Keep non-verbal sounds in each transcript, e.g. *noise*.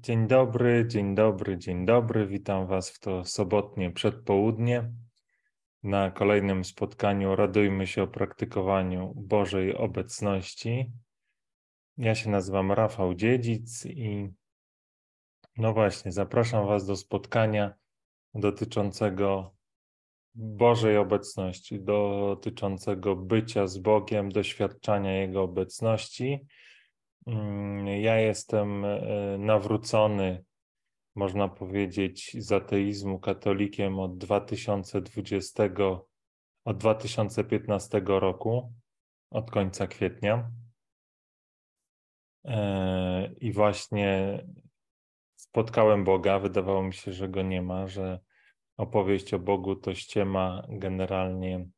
Dzień dobry, dzień dobry, dzień dobry. Witam Was w to sobotnie przedpołudnie. Na kolejnym spotkaniu radujmy się o praktykowaniu Bożej obecności. Ja się nazywam Rafał Dziedzic i no właśnie, zapraszam Was do spotkania dotyczącego Bożej obecności, dotyczącego bycia z Bogiem, doświadczania Jego obecności ja jestem e, nawrócony, można powiedzieć, z ateizmu katolikiem od 2020, od 2015 roku, od końca kwietnia. E, I właśnie spotkałem Boga. Wydawało mi się, że go nie ma, że opowieść o Bogu to ściema generalnie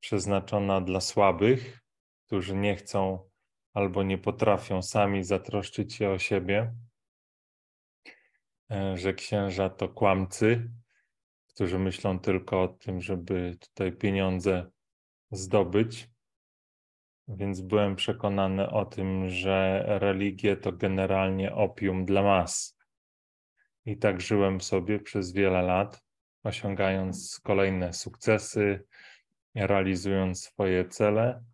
przeznaczona dla słabych, którzy nie chcą albo nie potrafią sami zatroszczyć się o siebie, e, że księża to kłamcy, którzy myślą tylko o tym, żeby tutaj pieniądze zdobyć. Więc byłem przekonany o tym, że religie to generalnie opium dla mas. I tak żyłem sobie przez wiele lat, osiągając kolejne sukcesy, realizując swoje cele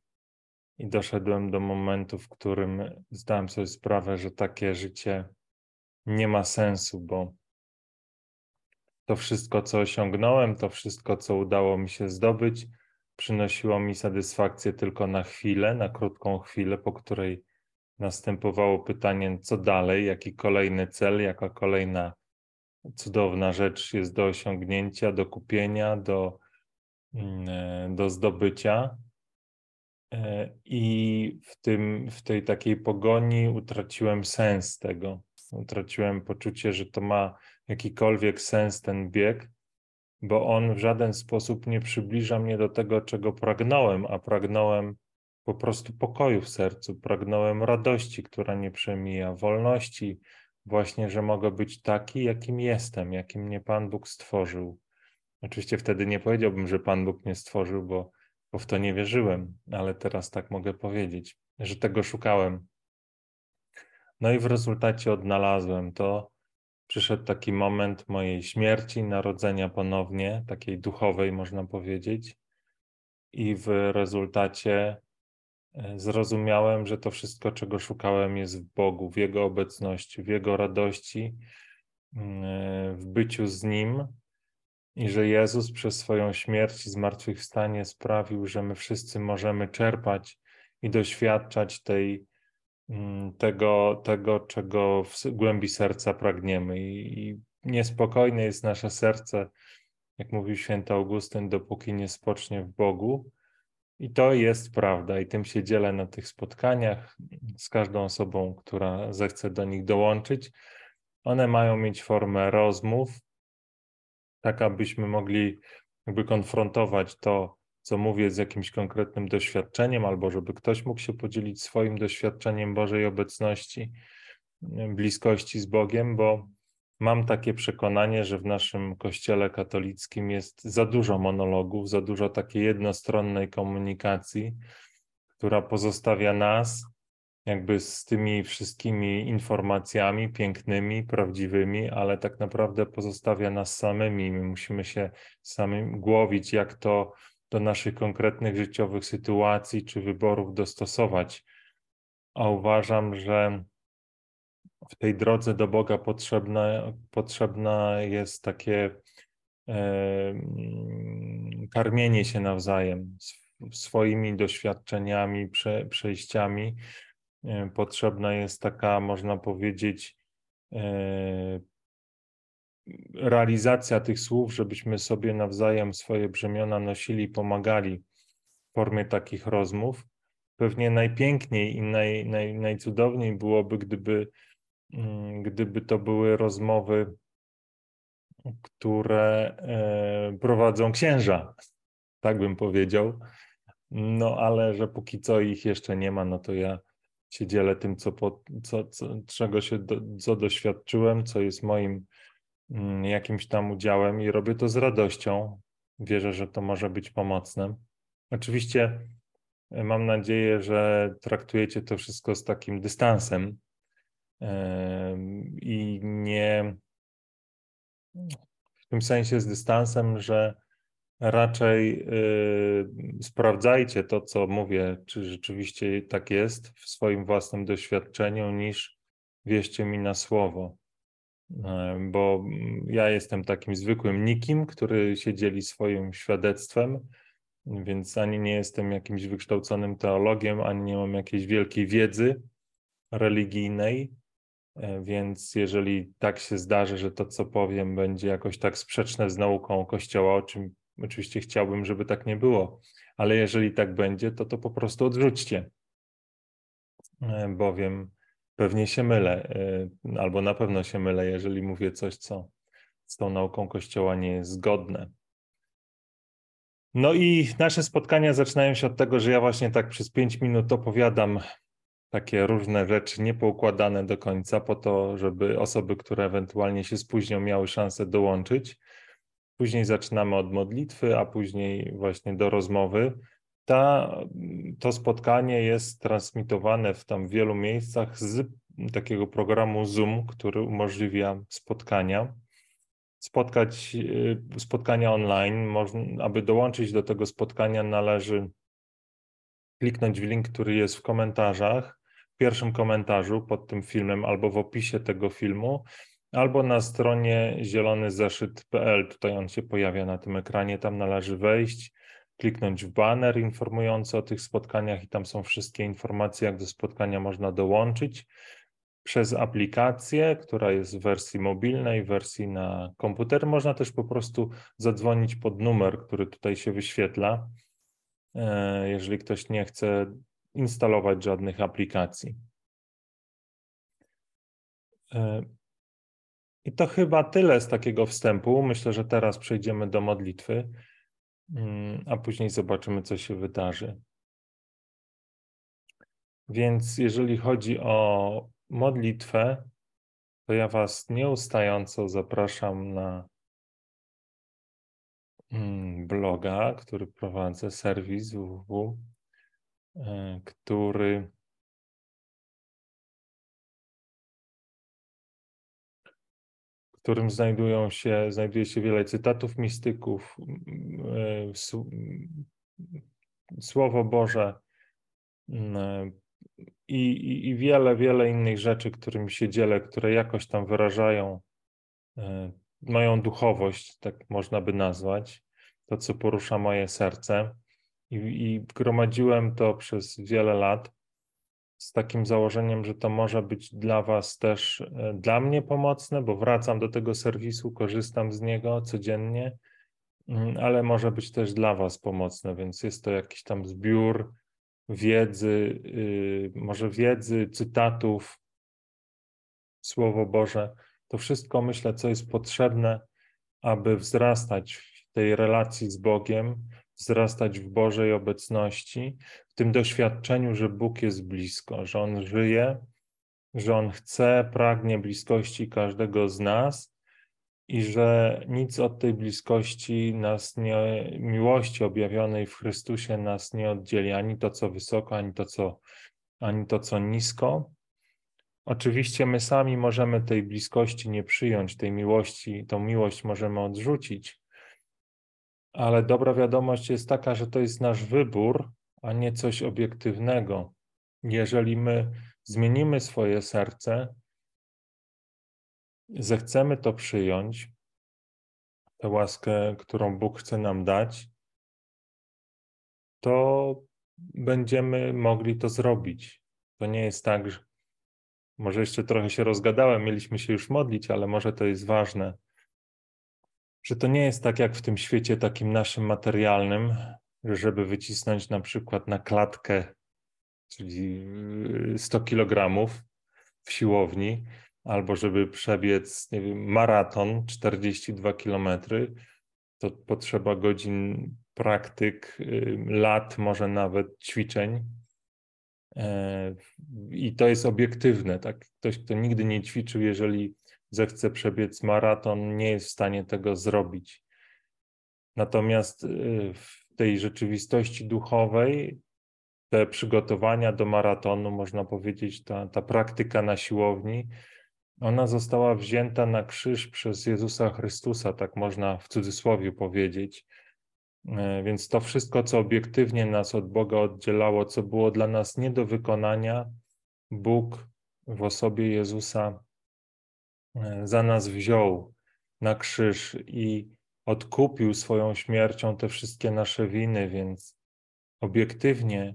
i doszedłem do momentu, w którym zdałem sobie sprawę, że takie życie nie ma sensu, bo to wszystko, co osiągnąłem, to wszystko, co udało mi się zdobyć, przynosiło mi satysfakcję tylko na chwilę, na krótką chwilę, po której następowało pytanie, co dalej, jaki kolejny cel, jaka kolejna cudowna rzecz jest do osiągnięcia, do kupienia, do, mm, e, do zdobycia. E, I w, tym, w tej takiej pogoni utraciłem sens tego. Utraciłem poczucie, że to ma jakikolwiek sens ten bieg, bo on w żaden sposób nie przybliża mnie do tego, czego pragnąłem, a pragnąłem po prostu pokoju w sercu, pragnąłem radości, która nie przemija, wolności, właśnie, że mogę być taki, jakim jestem, jakim mnie Pan Bóg stworzył. Oczywiście wtedy nie powiedziałbym, że Pan Bóg mnie stworzył, bo bo w to nie wierzyłem, ale teraz tak mogę powiedzieć, że tego szukałem. No i w rezultacie odnalazłem to. Przyszedł taki moment mojej śmierci, narodzenia ponownie, takiej duchowej, można powiedzieć. I w rezultacie e, zrozumiałem, że to wszystko, czego szukałem, jest w Bogu, w Jego obecności, w Jego radości, mm, e, w byciu z Nim, i że Jezus przez swoją śmierć i zmartwychwstanie sprawił, że my wszyscy możemy czerpać i doświadczać tej, mm, tego, tego, czego w głębi serca pragniemy. I, I niespokojne jest nasze serce, jak mówił święty Augustyn, dopóki nie spocznie w Bogu. I to jest prawda, i tym się dzielę na tych spotkaniach z każdą osobą, która zechce do nich dołączyć. One mają mieć formę rozmów, tak abyśmy mogli jakby konfrontować to, co mówię z jakimś konkretnym doświadczeniem, albo żeby ktoś mógł się podzielić swoim doświadczeniem Bożej obecności, bliskości z Bogiem, bo mam takie przekonanie, że w naszym kościele katolickim jest za dużo monologów, za dużo takiej jednostronnej komunikacji, która pozostawia nas jakby z tymi wszystkimi informacjami pięknymi, prawdziwymi, ale tak naprawdę pozostawia nas samymi. My musimy się samym głowić, jak to do naszych konkretnych życiowych sytuacji czy wyborów dostosować. A uważam, że w tej drodze do Boga potrzebna jest takie karmienie się nawzajem swoimi doświadczeniami, prze, przejściami potrzebna jest taka, można powiedzieć, e, realizacja tych słów, żebyśmy sobie nawzajem swoje brzemiona nosili pomagali w formie takich rozmów. Pewnie najpiękniej i naj, naj, najcudowniej byłoby, gdyby, mm, gdyby to były rozmowy, które e, prowadzą księża, tak bym powiedział. No ale że póki co ich jeszcze nie ma, no to ja się dzielę tym, co, po, co, co czego się do, co doświadczyłem, co jest moim mm, jakimś tam udziałem i robię to z radością. Wierzę, że to może być pomocne. Oczywiście e, mam nadzieję, że traktujecie to wszystko z takim dystansem i nie w tym sensie z dystansem, że raczej y, sprawdzajcie to, co mówię, czy rzeczywiście tak jest w swoim własnym doświadczeniu, niż wierzcie mi na słowo. Y, bo ja jestem takim zwykłym nikim, który się dzieli swoim świadectwem, więc ani nie jestem jakimś wykształconym teologiem, ani nie mam jakiejś wielkiej wiedzy religijnej. Y, więc jeżeli tak się zdarzy, że to, co powiem, będzie jakoś tak sprzeczne z nauką Kościoła, o czym Oczywiście chciałbym, żeby tak nie było, ale jeżeli tak będzie, to to po prostu odrzućcie, e, bowiem pewnie się mylę, e, albo na pewno się mylę, jeżeli mówię coś, co z tą nauką Kościoła nie jest zgodne. No i nasze spotkania zaczynają się od tego, że ja właśnie tak przez pięć minut opowiadam takie różne rzeczy niepoukładane do końca, po to, żeby osoby, które ewentualnie się spóźnią, miały szansę dołączyć. Później zaczynamy od modlitwy, a później właśnie do rozmowy. Ta, to spotkanie jest transmitowane w tam wielu miejscach z takiego programu Zoom, który umożliwia spotkania. Spotkać, y, spotkania online, aby dołączyć do tego spotkania, należy kliknąć w link, który jest w komentarzach, w pierwszym komentarzu pod tym filmem albo w opisie tego filmu albo na stronie zielonyzeszyt.pl. Tutaj on się pojawia na tym ekranie. Tam należy wejść, kliknąć w banner informujący o tych spotkaniach i tam są wszystkie informacje, jak do spotkania można dołączyć przez aplikację, która jest w wersji mobilnej, w wersji na komputer. Można też po prostu zadzwonić pod numer, który tutaj się wyświetla, e, jeżeli ktoś nie chce instalować żadnych aplikacji. I to chyba tyle z takiego wstępu. Myślę, że teraz przejdziemy do modlitwy, mm, a później zobaczymy, co się wydarzy. Więc jeżeli chodzi o modlitwę, to ja Was nieustająco zapraszam na mm, bloga, który prowadzę, serwis www, e, który którym znajdują się, znajduje się wiele cytatów mistyków, e, Słowo Boże e, i, i, wiele, wiele innych rzeczy, którymi się dzielę, które jakoś tam wyrażają e, moją duchowość, tak można by nazwać, to, co porusza moje serce. I, I gromadziłem to przez wiele lat z takim założeniem, że to może być dla Was też, e, dla mnie pomocne, bo wracam do tego serwisu, korzystam z niego codziennie, mm, ale może być też dla Was pomocne, więc jest to jakiś tam zbiór wiedzy, y, może wiedzy, cytatów, Słowo Boże. To wszystko myślę, co jest potrzebne, aby wzrastać w tej relacji z Bogiem, wzrastać w Bożej obecności, tym doświadczeniu, że Bóg jest blisko, że On żyje, że On chce, pragnie bliskości każdego z nas i że nic od tej bliskości nas nie, miłości objawionej w Chrystusie nas nie oddzieli, ani to, co wysoko, ani to, co, ani to, co nisko. Oczywiście my sami możemy tej bliskości nie przyjąć, tej miłości, tą miłość możemy odrzucić, ale dobra wiadomość jest taka, że to jest nasz wybór, a nie coś obiektywnego. Jeżeli my zmienimy swoje serce, zechcemy to przyjąć, tę łaskę, którą Bóg chce nam dać, to będziemy mogli to zrobić. To nie jest tak, że może jeszcze trochę się rozgadałem, mieliśmy się już modlić, ale może to jest ważne że to nie jest tak jak w tym świecie takim naszym materialnym, żeby wycisnąć na przykład na klatkę, czyli 100 kilogramów w siłowni, albo żeby przebiec nie wiem, maraton 42 kilometry, to potrzeba godzin praktyk, lat, może nawet ćwiczeń. E, I to jest obiektywne. Tak? Ktoś, kto nigdy nie ćwiczył, jeżeli zechce przebiec maraton, nie jest w stanie tego zrobić. Natomiast w tej rzeczywistości duchowej te przygotowania do maratonu, można powiedzieć, ta, ta praktyka na siłowni Ona została wzięta na krzyż przez Jezusa Chrystusa, tak można w cudzysłowie powiedzieć. E, więc to wszystko, co obiektywnie nas od Boga oddzielało, co było dla nas nie do wykonania, Bóg w osobie Jezusa e, za nas wziął na krzyż i odkupił swoją śmiercią te wszystkie nasze winy, więc obiektywnie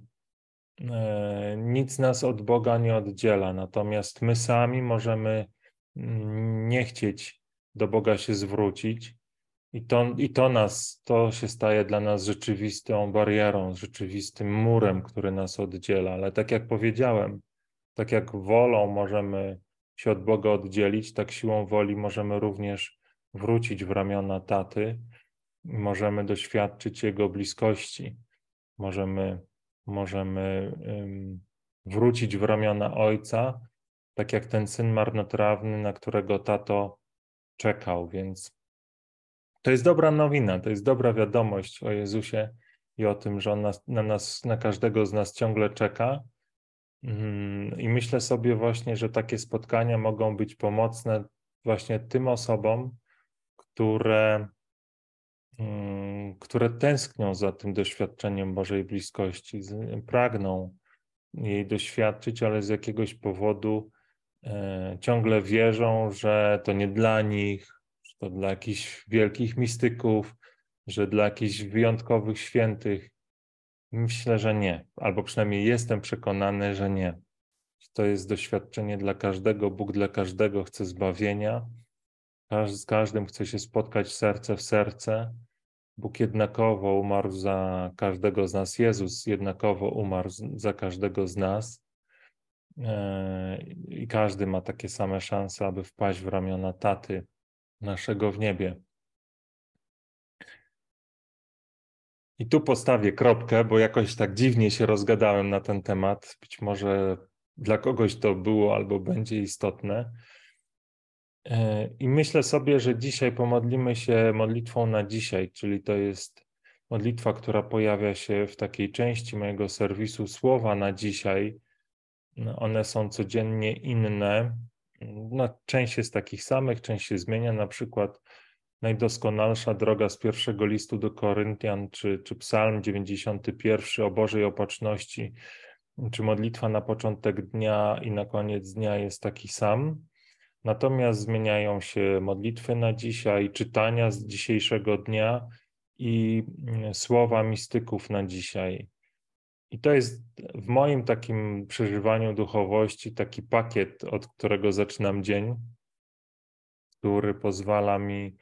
e, nic nas od Boga nie oddziela. Natomiast my sami możemy mm, nie chcieć do Boga się zwrócić. I to, I to nas, to się staje dla nas rzeczywistą barierą, rzeczywistym murem, który nas oddziela. Ale tak jak powiedziałem, tak jak wolą możemy się od Boga oddzielić, tak siłą woli możemy również wrócić w ramiona taty, możemy doświadczyć Jego bliskości, możemy, możemy wrócić w ramiona Ojca, tak jak ten syn marnotrawny, na którego tato czekał. Więc to jest dobra nowina, to jest dobra wiadomość o Jezusie i o tym, że On na nas, na każdego z nas ciągle czeka. Mm, I myślę sobie właśnie, że takie spotkania mogą być pomocne właśnie tym osobom, które, mm, które tęsknią za tym doświadczeniem Bożej bliskości, pragną jej doświadczyć, ale z jakiegoś powodu e, ciągle wierzą, że to nie dla nich, że to dla jakichś wielkich mistyków, że dla jakichś wyjątkowych świętych. Myślę, że nie, albo przynajmniej jestem przekonany, że nie. To jest doświadczenie dla każdego, Bóg dla każdego chce zbawienia. Z każdym chce się spotkać serce w serce. Bóg jednakowo umarł za każdego z nas, Jezus jednakowo umarł za każdego z nas. E, I każdy ma takie same szanse, aby wpaść w ramiona taty naszego w niebie. I tu postawię kropkę, bo jakoś tak dziwnie się rozgadałem na ten temat. Być może dla kogoś to było albo będzie istotne. E, I myślę sobie, że dzisiaj pomodlimy się modlitwą na dzisiaj, czyli to jest modlitwa, która pojawia się w takiej części mojego serwisu Słowa na dzisiaj. No, one są codziennie inne. No, część jest takich samych, część się zmienia. Na przykład najdoskonalsza droga z pierwszego listu do Koryntian, czy, czy Psalm 91 o Bożej opatrzności, czy modlitwa na początek dnia i na koniec dnia jest taki sam. Natomiast zmieniają się modlitwy na dzisiaj, czytania z dzisiejszego dnia i mm, słowa mistyków na dzisiaj. I to jest w moim takim przeżywaniu duchowości taki pakiet, od którego zaczynam dzień, który pozwala mi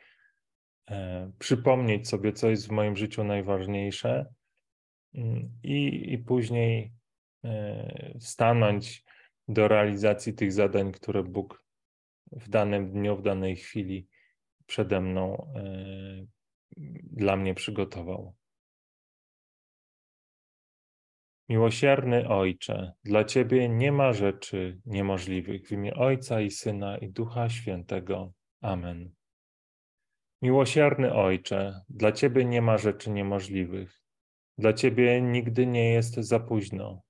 E, przypomnieć sobie, co jest w moim życiu najważniejsze mm, i, i później e, stanąć do realizacji tych zadań, które Bóg w danym dniu, w danej chwili przede mną e, dla mnie przygotował. Miłosierny Ojcze, dla Ciebie nie ma rzeczy niemożliwych. W imię Ojca i Syna i Ducha Świętego. Amen. Miłosierny Ojcze, dla Ciebie nie ma rzeczy niemożliwych. Dla Ciebie nigdy nie jest za późno.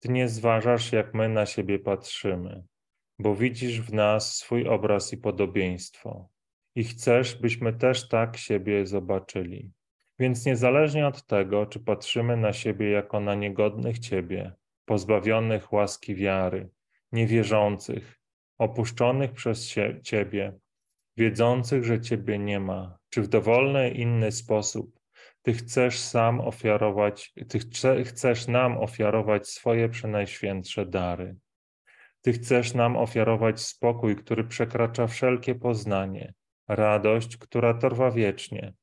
Ty nie zważasz, jak my na siebie patrzymy, bo widzisz w nas swój obraz i podobieństwo i chcesz, byśmy też tak siebie zobaczyli. Więc niezależnie od tego, czy patrzymy na siebie jako na niegodnych Ciebie, pozbawionych łaski wiary, niewierzących, opuszczonych przez Ciebie, wiedzących, że Ciebie nie ma, czy w dowolny inny sposób Ty chcesz sam ofiarować, Ty chcesz nam ofiarować swoje przenajświętsze dary. Ty chcesz nam ofiarować spokój, który przekracza wszelkie poznanie, radość, która trwa wiecznie,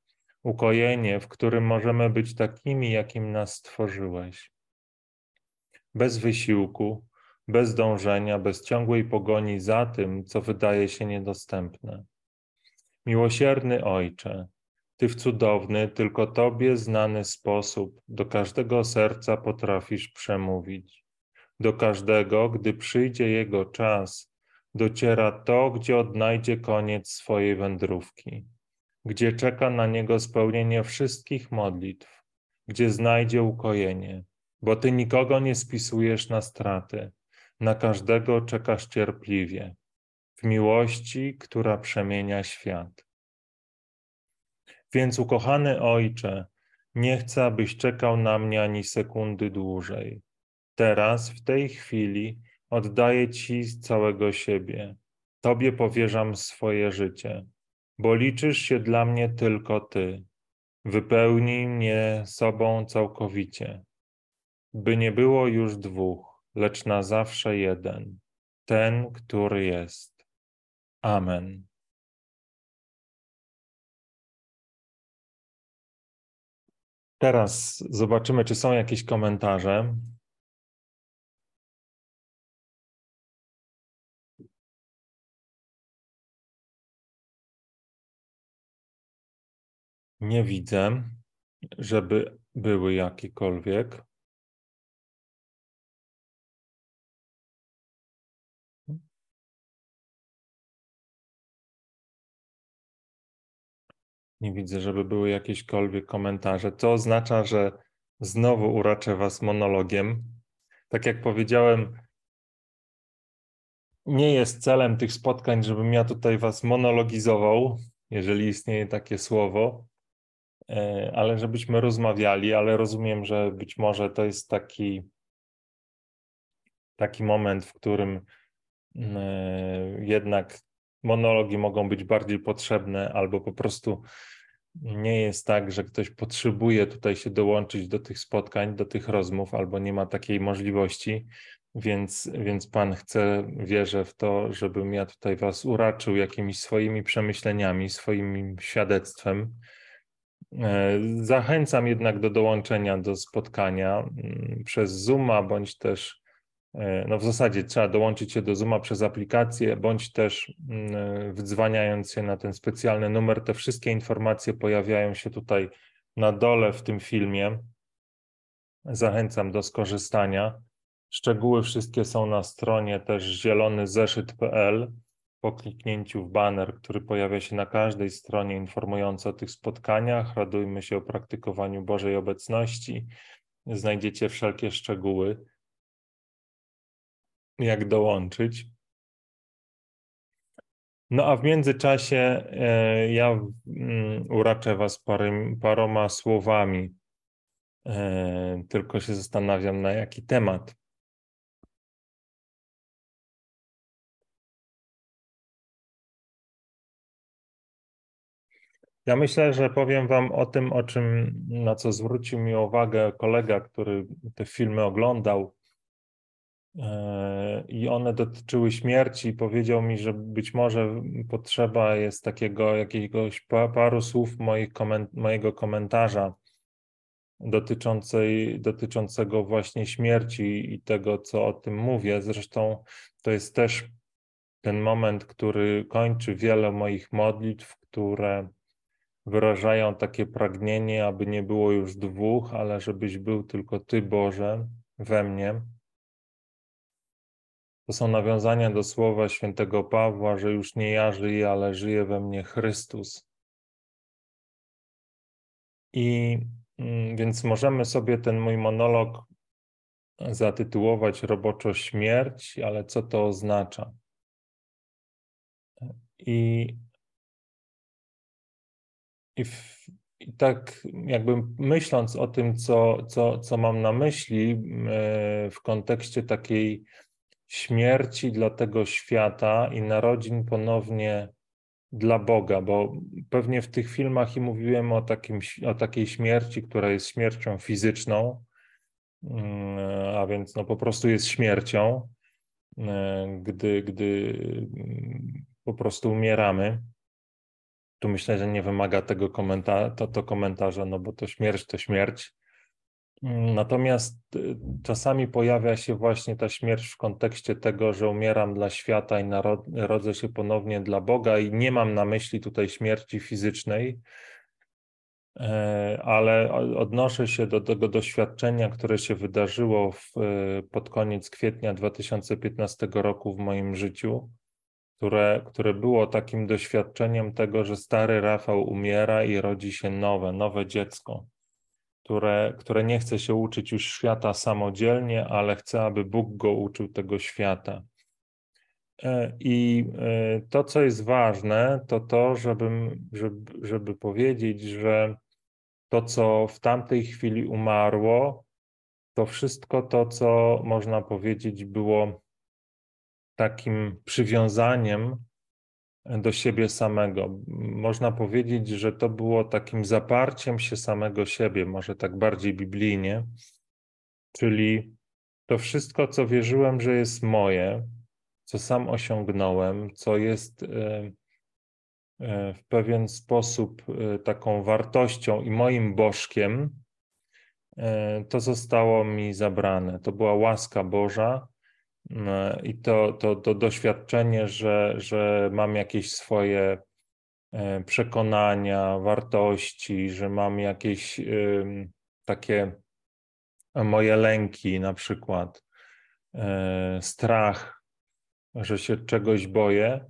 ukojenie, w którym możemy być takimi, jakim nas stworzyłeś. Bez wysiłku, bez dążenia, bez ciągłej pogoni za tym, co wydaje się niedostępne. Miłosierny Ojcze, Ty w cudowny, tylko Tobie znany sposób do każdego serca potrafisz przemówić. Do każdego, gdy przyjdzie jego czas, dociera to, gdzie odnajdzie koniec swojej wędrówki, gdzie czeka na niego spełnienie wszystkich modlitw, gdzie znajdzie ukojenie, bo Ty nikogo nie spisujesz na straty, na każdego czekasz cierpliwie. W miłości, która przemienia świat. Więc ukochany Ojcze, nie chcę, abyś czekał na mnie ani sekundy dłużej. Teraz, w tej chwili, oddaję Ci z całego siebie. Tobie powierzam swoje życie, bo liczysz się dla mnie tylko Ty. Wypełnij mnie sobą całkowicie, by nie było już dwóch, lecz na zawsze jeden, ten, który jest. Amen. Teraz zobaczymy, czy są jakieś komentarze. Nie widzę, żeby były jakiekolwiek. Nie widzę, żeby były jakiekolwiek komentarze. To oznacza, że znowu uraczę Was monologiem. Tak jak powiedziałem, nie jest celem tych spotkań, żebym ja tutaj Was monologizował, jeżeli istnieje takie słowo, ale żebyśmy rozmawiali, ale rozumiem, że być może to jest taki, taki moment, w którym mm, e, jednak monologi mogą być bardziej potrzebne, albo po prostu nie jest tak, że ktoś potrzebuje tutaj się dołączyć do tych spotkań, do tych rozmów, albo nie ma takiej możliwości, więc, więc Pan chce, wierzę w to, żebym ja tutaj Was uraczył jakimiś swoimi przemyśleniami, swoim świadectwem. E, zachęcam jednak do dołączenia do spotkania mm, przez Zooma, bądź też E, no w zasadzie trzeba dołączyć się do Zooma przez aplikację, bądź też mm, wdzwaniając się na ten specjalny numer. Te wszystkie informacje pojawiają się tutaj na dole w tym filmie. Zachęcam do skorzystania. Szczegóły wszystkie są na stronie też zielonyzeszyt.pl. Po kliknięciu w banner, który pojawia się na każdej stronie informujący o tych spotkaniach, radujmy się o praktykowaniu Bożej obecności. Znajdziecie wszelkie szczegóły jak dołączyć. No a w międzyczasie e, ja mm, uraczę Was paroma słowami. E, tylko się zastanawiam, na jaki temat. Ja myślę, że powiem Wam o tym, o czym, na co zwrócił mi uwagę kolega, który te filmy oglądał E, i one dotyczyły śmierci. Powiedział mi, że być może potrzeba jest takiego jakiegoś paru słów mojego komentarza dotyczącej, dotyczącego właśnie śmierci i tego, co o tym mówię. Zresztą to jest też ten moment, który kończy wiele moich modlitw, które wyrażają takie pragnienie, aby nie było już dwóch, ale żebyś był tylko Ty, Boże, we mnie to są nawiązania do słowa świętego Pawła, że już nie ja żyję, ale żyje we mnie Chrystus. I mm, więc możemy sobie ten mój monolog zatytułować roboczo śmierć, ale co to oznacza? I, i, w, i tak jakby myśląc o tym, co, co, co mam na myśli e, w kontekście takiej śmierci dla tego świata i narodzin ponownie dla Boga, bo pewnie w tych filmach i mówiłem o, takim, o takiej śmierci, która jest śmiercią fizyczną, mm, a więc no po prostu jest śmiercią, e, gdy, gdy mm, po prostu umieramy. Tu myślę, że nie wymaga tego komentarza, to, to komentarza, no bo to śmierć to śmierć. Natomiast y, czasami pojawia się właśnie ta śmierć w kontekście tego, że umieram dla świata i narodzę się ponownie dla Boga, i nie mam na myśli tutaj śmierci fizycznej, e, ale odnoszę się do tego doświadczenia, które się wydarzyło w, y, pod koniec kwietnia 2015 roku w moim życiu, które, które było takim doświadczeniem tego, że stary Rafał umiera i rodzi się nowe, nowe dziecko które, które nie chce się uczyć już świata samodzielnie, ale chce, aby Bóg go uczył tego świata. I to, co jest ważne, to to, żebym, żeby, żeby powiedzieć, że to, co w tamtej chwili umarło, to wszystko to, co można powiedzieć, było takim przywiązaniem do siebie samego. Można powiedzieć, że to było takim zaparciem się samego siebie, może tak bardziej biblijnie, czyli to wszystko, co wierzyłem, że jest moje, co sam osiągnąłem, co jest e, e, w pewien sposób e, taką wartością i moim bożkiem, to zostało mi zabrane. To była łaska Boża i to, to, to doświadczenie, że, że mam jakieś swoje przekonania, wartości, że mam jakieś takie moje lęki, na przykład strach, że się czegoś boję,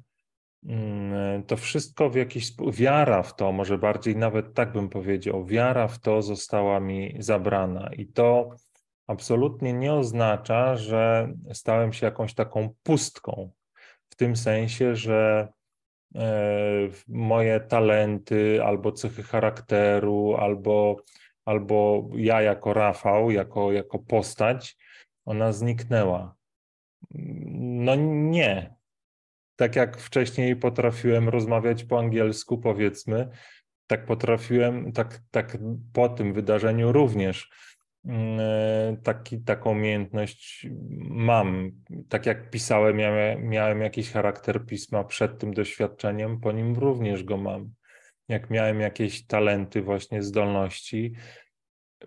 mm, to wszystko w jakiś sposób, wiara w to, może bardziej nawet tak bym powiedział, wiara w to została mi zabrana. I to absolutnie nie oznacza, że stałem się jakąś taką pustką, w tym sensie, że e, moje talenty albo cechy charakteru, albo, albo ja jako Rafał, jako, jako postać, ona zniknęła. No nie. Tak jak wcześniej potrafiłem rozmawiać po angielsku, powiedzmy, tak potrafiłem, tak, tak po tym wydarzeniu również taki, taką umiejętność mam. Tak jak pisałem, miałem, miałem jakiś charakter pisma przed tym doświadczeniem, po nim również go mam. Jak miałem jakieś talenty, właśnie zdolności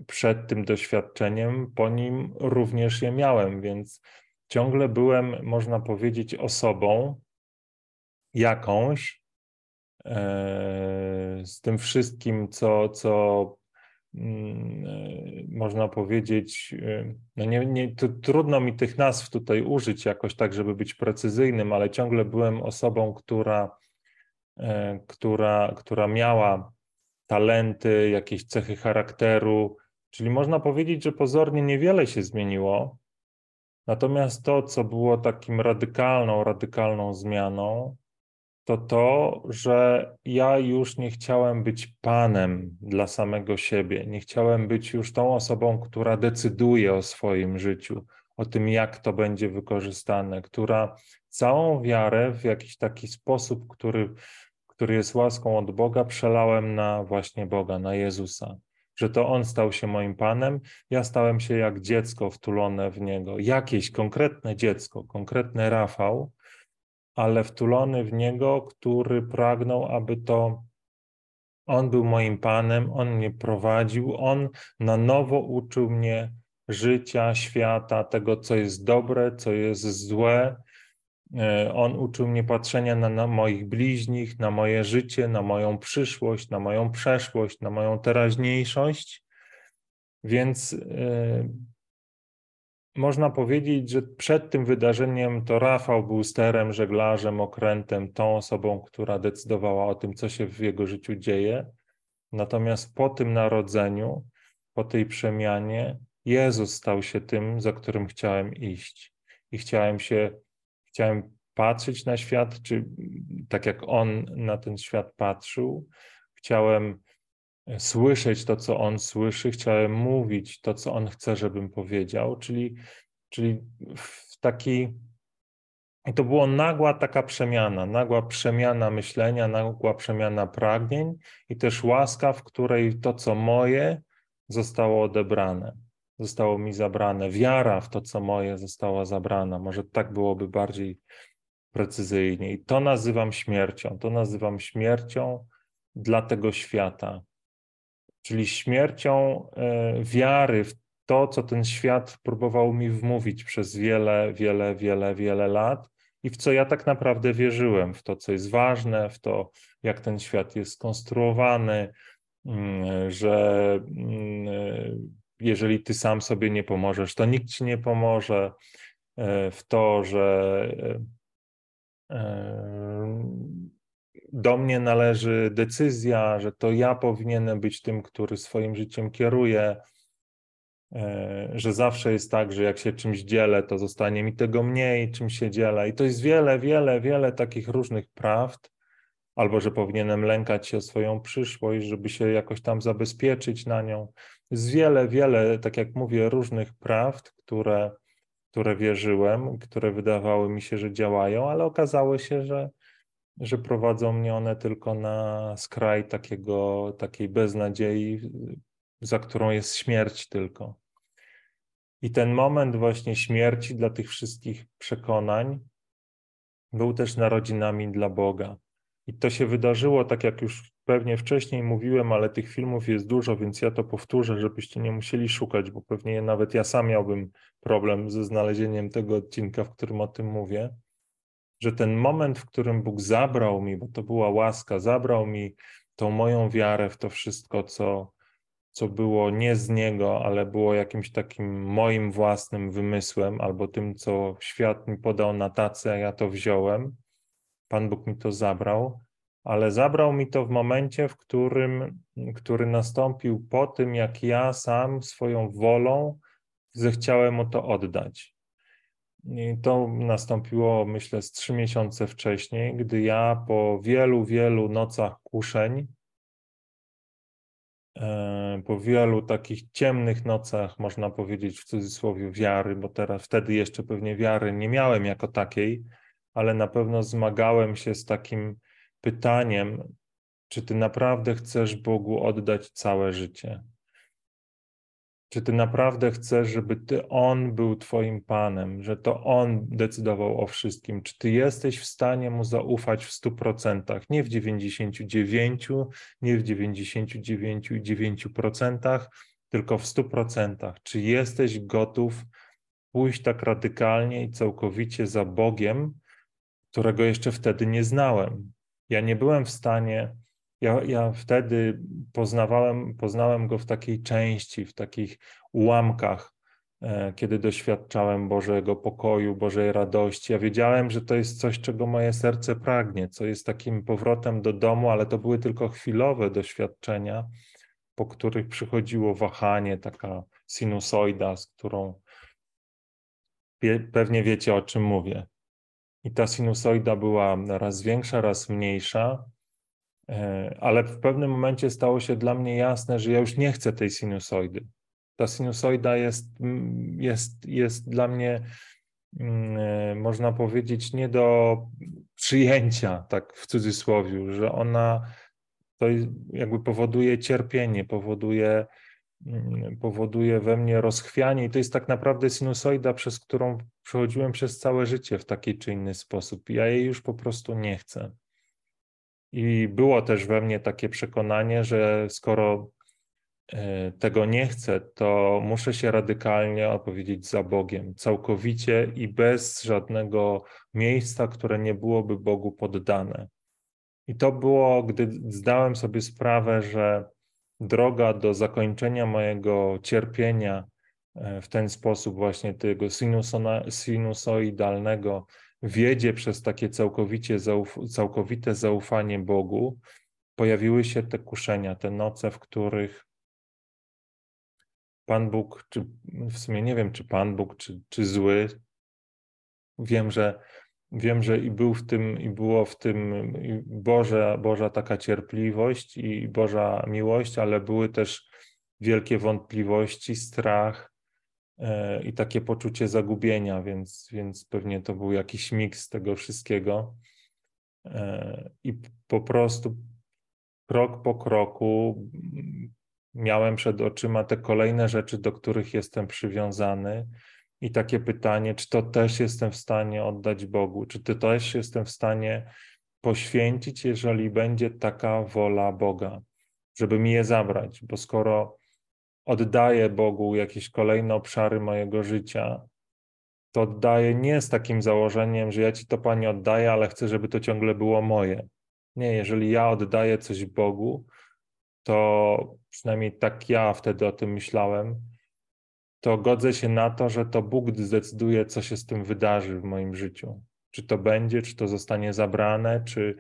przed tym doświadczeniem, po nim również je miałem, więc ciągle byłem, można powiedzieć, osobą jakąś e, z tym wszystkim, co, co mm, e, można powiedzieć, e, no nie, nie, trudno mi tych nazw tutaj użyć jakoś tak, żeby być precyzyjnym, ale ciągle byłem osobą, która, która, która miała talenty, jakieś cechy charakteru, czyli można powiedzieć, że pozornie niewiele się zmieniło, Natomiast to, co było takim radykalną, radykalną zmianą, to to, że ja już nie chciałem być panem dla samego siebie. Nie chciałem być już tą osobą, która decyduje o swoim życiu, o tym, jak to będzie wykorzystane, która całą wiarę w jakiś taki sposób, który, który jest łaską od Boga, przelałem na właśnie Boga, na Jezusa że to on stał się moim panem, ja stałem się jak dziecko wtulone w niego, jakieś konkretne dziecko, konkretny Rafał, ale wtulony w niego, który pragnął, aby to on był moim panem, on mnie prowadził, on na nowo uczył mnie życia, świata, tego, co jest dobre, co jest złe, E, on uczył mnie patrzenia na, na, moich bliźnich, na moje życie, na moją przyszłość, na moją przeszłość, na moją teraźniejszość. Więc yy, można powiedzieć, że przed tym wydarzeniem to Rafał był sterem, żeglarzem, okrętem, tą osobą, która decydowała o tym, co się w jego życiu dzieje. Natomiast po tym narodzeniu, po tej przemianie, Jezus stał się tym, za którym chciałem iść. I chciałem się Chciałem patrzeć na świat, czy tak jak on na ten świat patrzył. Chciałem słyszeć to, co on słyszy, chciałem mówić to, co on chce, żebym powiedział, czyli, czyli w taki. I to była nagła taka przemiana, nagła przemiana myślenia, nagła przemiana pragnień i też łaska, w której to, co moje, zostało odebrane zostało mi zabrane, wiara w to, co moje, została zabrana. Może tak byłoby bardziej precyzyjnie. I to nazywam śmiercią. To nazywam śmiercią dla tego świata. Czyli śmiercią e, wiary w to, co ten świat próbował mi wmówić przez wiele, wiele, wiele, wiele lat i w co ja tak naprawdę wierzyłem, w to, co jest ważne, w to, jak ten świat jest skonstruowany, mm, że mm, jeżeli ty sam sobie nie pomożesz, to nikt ci nie pomoże e, w to, że e, e, do mnie należy decyzja, że to ja powinienem być tym, który swoim życiem kieruje. że zawsze jest tak, że jak się czymś dzielę, to zostanie mi tego mniej, czym się dzielę. I to jest wiele, wiele, wiele takich różnych prawd, albo że powinienem lękać się o swoją przyszłość, żeby się jakoś tam zabezpieczyć na nią. Jest wiele, wiele, tak jak mówię, różnych prawd, które, które wierzyłem, które wydawały mi się, że działają, ale okazało się, że, że prowadzą mnie one tylko na skraj takiego, takiej beznadziei, za którą jest śmierć tylko. I ten moment właśnie śmierci dla tych wszystkich przekonań był też narodzinami dla Boga. I to się wydarzyło, tak jak już pewnie wcześniej mówiłem, ale tych filmów jest dużo, więc ja to powtórzę, żebyście nie musieli szukać, bo pewnie nawet ja sam miałbym problem ze znalezieniem tego odcinka, w którym o tym mówię. Że ten moment, w którym Bóg zabrał mi, bo to była łaska, zabrał mi tą moją wiarę w to wszystko, co, co było nie z Niego, ale było jakimś takim moim własnym wymysłem, albo tym, co świat mi podał na tacę, a ja to wziąłem Pan Bóg mi to zabrał, ale zabrał mi to w momencie, w którym, który nastąpił po tym, jak ja sam swoją wolą zechciałem mu to oddać. To nastąpiło, myślę, z trzy miesiące wcześniej, gdy ja po wielu, wielu nocach kuszeń, e, po wielu takich ciemnych nocach, można powiedzieć w cudzysłowie, wiary, bo teraz wtedy jeszcze pewnie wiary nie miałem jako takiej, ale na pewno zmagałem się z takim pytaniem, czy ty naprawdę chcesz Bogu oddać całe życie? Czy ty naprawdę chcesz, żeby ty On był Twoim Panem, że to On decydował o wszystkim? Czy ty jesteś w stanie Mu zaufać w 100%, nie w 99%, nie w 99,9%, tylko w 100%? Czy jesteś gotów pójść tak radykalnie i całkowicie za Bogiem, którego jeszcze wtedy nie znałem. Ja nie byłem w stanie, ja, ja wtedy poznawałem, poznałem go w takiej części, w takich ułamkach, e, kiedy doświadczałem Bożego pokoju, Bożej radości. Ja wiedziałem, że to jest coś, czego moje serce pragnie, co jest takim powrotem do domu, ale to były tylko chwilowe doświadczenia, po których przychodziło wahanie, taka sinusoida, z którą pewnie wiecie, o czym mówię. I ta sinusoida była raz większa, raz mniejsza, ale w pewnym momencie stało się dla mnie jasne, że ja już nie chcę tej sinusoidy. Ta sinusoida jest, jest, jest dla mnie, e, można powiedzieć, nie do przyjęcia, tak w cudzysłowie, że ona to jakby powoduje cierpienie, powoduje powoduje we mnie rozchwianie i to jest tak naprawdę sinusoida, przez którą przechodziłem przez całe życie w taki czy inny sposób. Ja jej już po prostu nie chcę. I było też we mnie takie przekonanie, że skoro e, tego nie chcę, to muszę się radykalnie opowiedzieć za Bogiem, całkowicie i bez żadnego miejsca, które nie byłoby Bogu poddane. I to było, gdy zdałem sobie sprawę, że droga do zakończenia mojego cierpienia e, w ten sposób właśnie tego sinusoidalnego wiedzie przez takie całkowicie zauf całkowite zaufanie Bogu, pojawiły się te kuszenia, te noce, w których Pan Bóg, czy w sumie nie wiem, czy Pan Bóg, czy, czy zły, wiem, że wiem, że i był w tym, i było w tym Boże, Boża taka cierpliwość i Boża miłość, ale były też wielkie wątpliwości, strach i takie poczucie zagubienia, więc, więc pewnie to był jakiś miks tego wszystkiego. E, I po prostu krok po kroku miałem przed oczyma te kolejne rzeczy, do których jestem przywiązany i takie pytanie, czy to też jestem w stanie oddać Bogu, czy to też jestem w stanie poświęcić, jeżeli będzie taka wola Boga, żeby mi je zabrać, bo skoro oddaję Bogu jakieś kolejne obszary mojego życia, to oddaję nie z takim założeniem, że ja ci to Panie oddaję, ale chcę, żeby to ciągle było moje. Nie, jeżeli ja oddaję coś Bogu, to przynajmniej tak ja wtedy o tym myślałem, to godzę się na to, że to Bóg zdecyduje, co się z tym wydarzy w moim życiu. Czy to będzie, czy to zostanie zabrane, czy,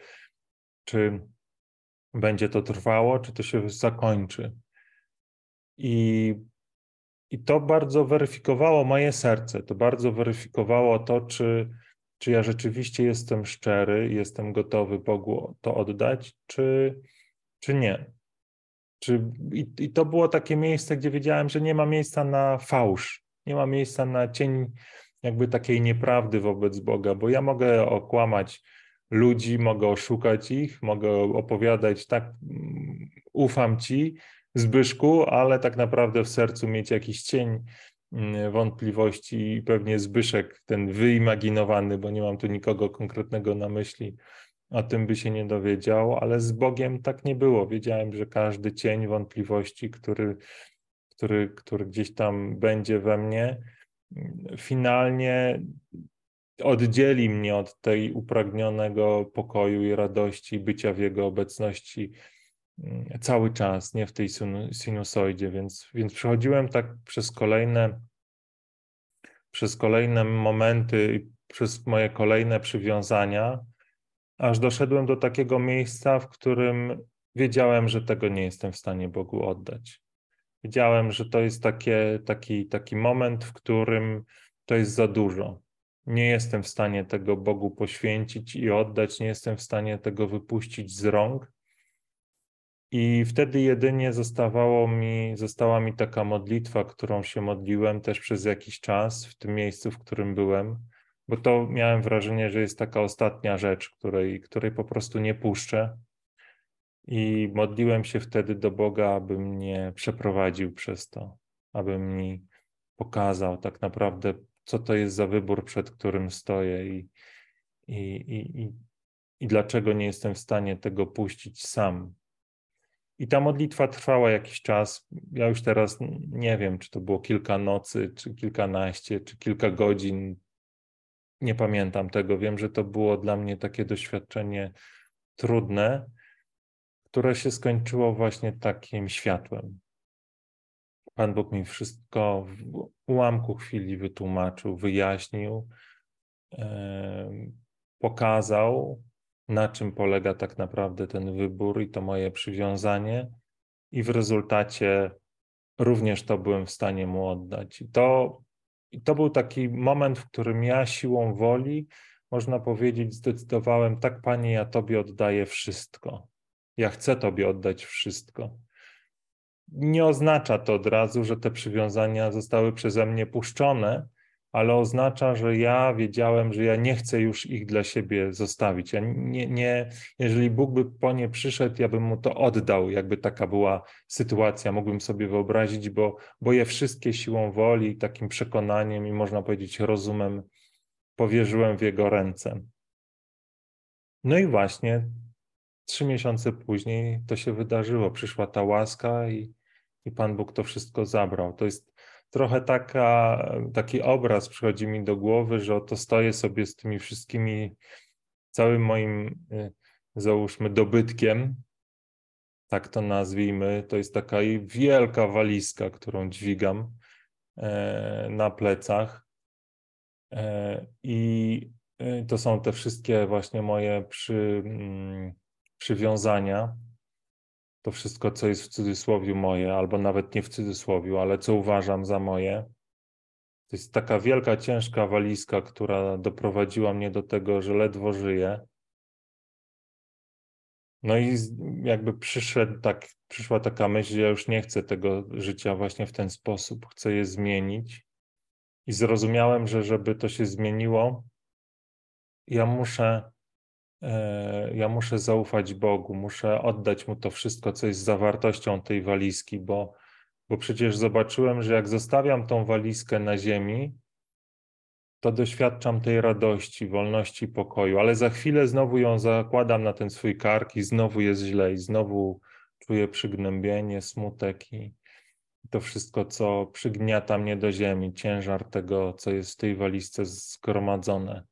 czy będzie to trwało, czy to się zakończy. I I to bardzo weryfikowało moje serce, to bardzo weryfikowało to, czy, czy ja rzeczywiście jestem szczery, jestem gotowy Bogu to oddać, czy, czy nie. Czy, i, I to było takie miejsce, gdzie wiedziałem, że nie ma miejsca na fałsz, nie ma miejsca na cień jakby takiej nieprawdy wobec Boga, bo ja mogę okłamać ludzi, mogę oszukać ich, mogę opowiadać tak, mm, ufam ci, Zbyszku, ale tak naprawdę w sercu mieć jakiś cień mm, wątpliwości i pewnie Zbyszek, ten wyimaginowany, bo nie mam tu nikogo konkretnego na myśli, o tym by się nie dowiedział, ale z Bogiem tak nie było. Wiedziałem, że każdy cień wątpliwości, który, który, który gdzieś tam będzie we mnie, finalnie oddzieli mnie od tej upragnionego pokoju i radości bycia w Jego obecności cały czas, nie w tej sinusoidzie, więc, więc przechodziłem tak przez kolejne przez kolejne momenty, przez moje kolejne przywiązania, aż doszedłem do takiego miejsca, w którym wiedziałem, że tego nie jestem w stanie Bogu oddać. Wiedziałem, że to jest takie, taki, taki moment, w którym to jest za dużo. Nie jestem w stanie tego Bogu poświęcić i oddać, nie jestem w stanie tego wypuścić z rąk. I wtedy jedynie zostawało mi, została mi taka modlitwa, którą się modliłem też przez jakiś czas w tym miejscu, w którym byłem bo to miałem wrażenie, że jest taka ostatnia rzecz, której, której po prostu nie puszczę. I modliłem się wtedy do Boga, aby mnie przeprowadził przez to, aby mi pokazał tak naprawdę, co to jest za wybór, przed którym stoję i, i, i, i, i dlaczego nie jestem w stanie tego puścić sam. I ta modlitwa trwała jakiś czas. Ja już teraz nie wiem, czy to było kilka nocy, czy kilkanaście, czy kilka godzin, nie pamiętam tego. Wiem, że to było dla mnie takie doświadczenie trudne, które się skończyło właśnie takim światłem. Pan Bóg mi wszystko w ułamku chwili wytłumaczył, wyjaśnił, pokazał, na czym polega tak naprawdę ten wybór i to moje przywiązanie, i w rezultacie również to byłem w stanie mu oddać. I to i to był taki moment, w którym ja siłą woli, można powiedzieć, zdecydowałem, tak Panie, ja Tobie oddaję wszystko. Ja chcę Tobie oddać wszystko. Nie oznacza to od razu, że te przywiązania zostały przeze mnie puszczone, ale oznacza, że ja wiedziałem, że ja nie chcę już ich dla siebie zostawić. Ja nie, nie, jeżeli Bóg by po nie przyszedł, ja bym mu to oddał, jakby taka była sytuacja, mógłbym sobie wyobrazić, bo, bo je wszystkie siłą woli, takim przekonaniem i można powiedzieć rozumem powierzyłem w jego ręce. No i właśnie trzy miesiące później to się wydarzyło. Przyszła ta łaska i, i Pan Bóg to wszystko zabrał. To jest trochę taka, taki obraz przychodzi mi do głowy, że oto stoję sobie z tymi wszystkimi, całym moim, y, załóżmy, dobytkiem, tak to nazwijmy. To jest taka wielka walizka, którą dźwigam e, na plecach. E, I y, to są te wszystkie właśnie moje przy, mm, przywiązania to wszystko, co jest w cudzysłowie moje, albo nawet nie w cudzysłowie, ale co uważam za moje. To jest taka wielka, ciężka walizka, która doprowadziła mnie do tego, że ledwo żyję. No i jakby przyszedł tak, przyszła taka myśl, że ja już nie chcę tego życia właśnie w ten sposób, chcę je zmienić. I zrozumiałem, że żeby to się zmieniło, ja muszę ja muszę zaufać Bogu, muszę oddać Mu to wszystko, co jest zawartością tej walizki, bo, bo przecież zobaczyłem, że jak zostawiam tą walizkę na ziemi, to doświadczam tej radości, wolności, pokoju, ale za chwilę znowu ją zakładam na ten swój kark i znowu jest źle i znowu czuję przygnębienie, smutek i to wszystko, co przygniata mnie do ziemi, ciężar tego, co jest w tej walizce zgromadzone.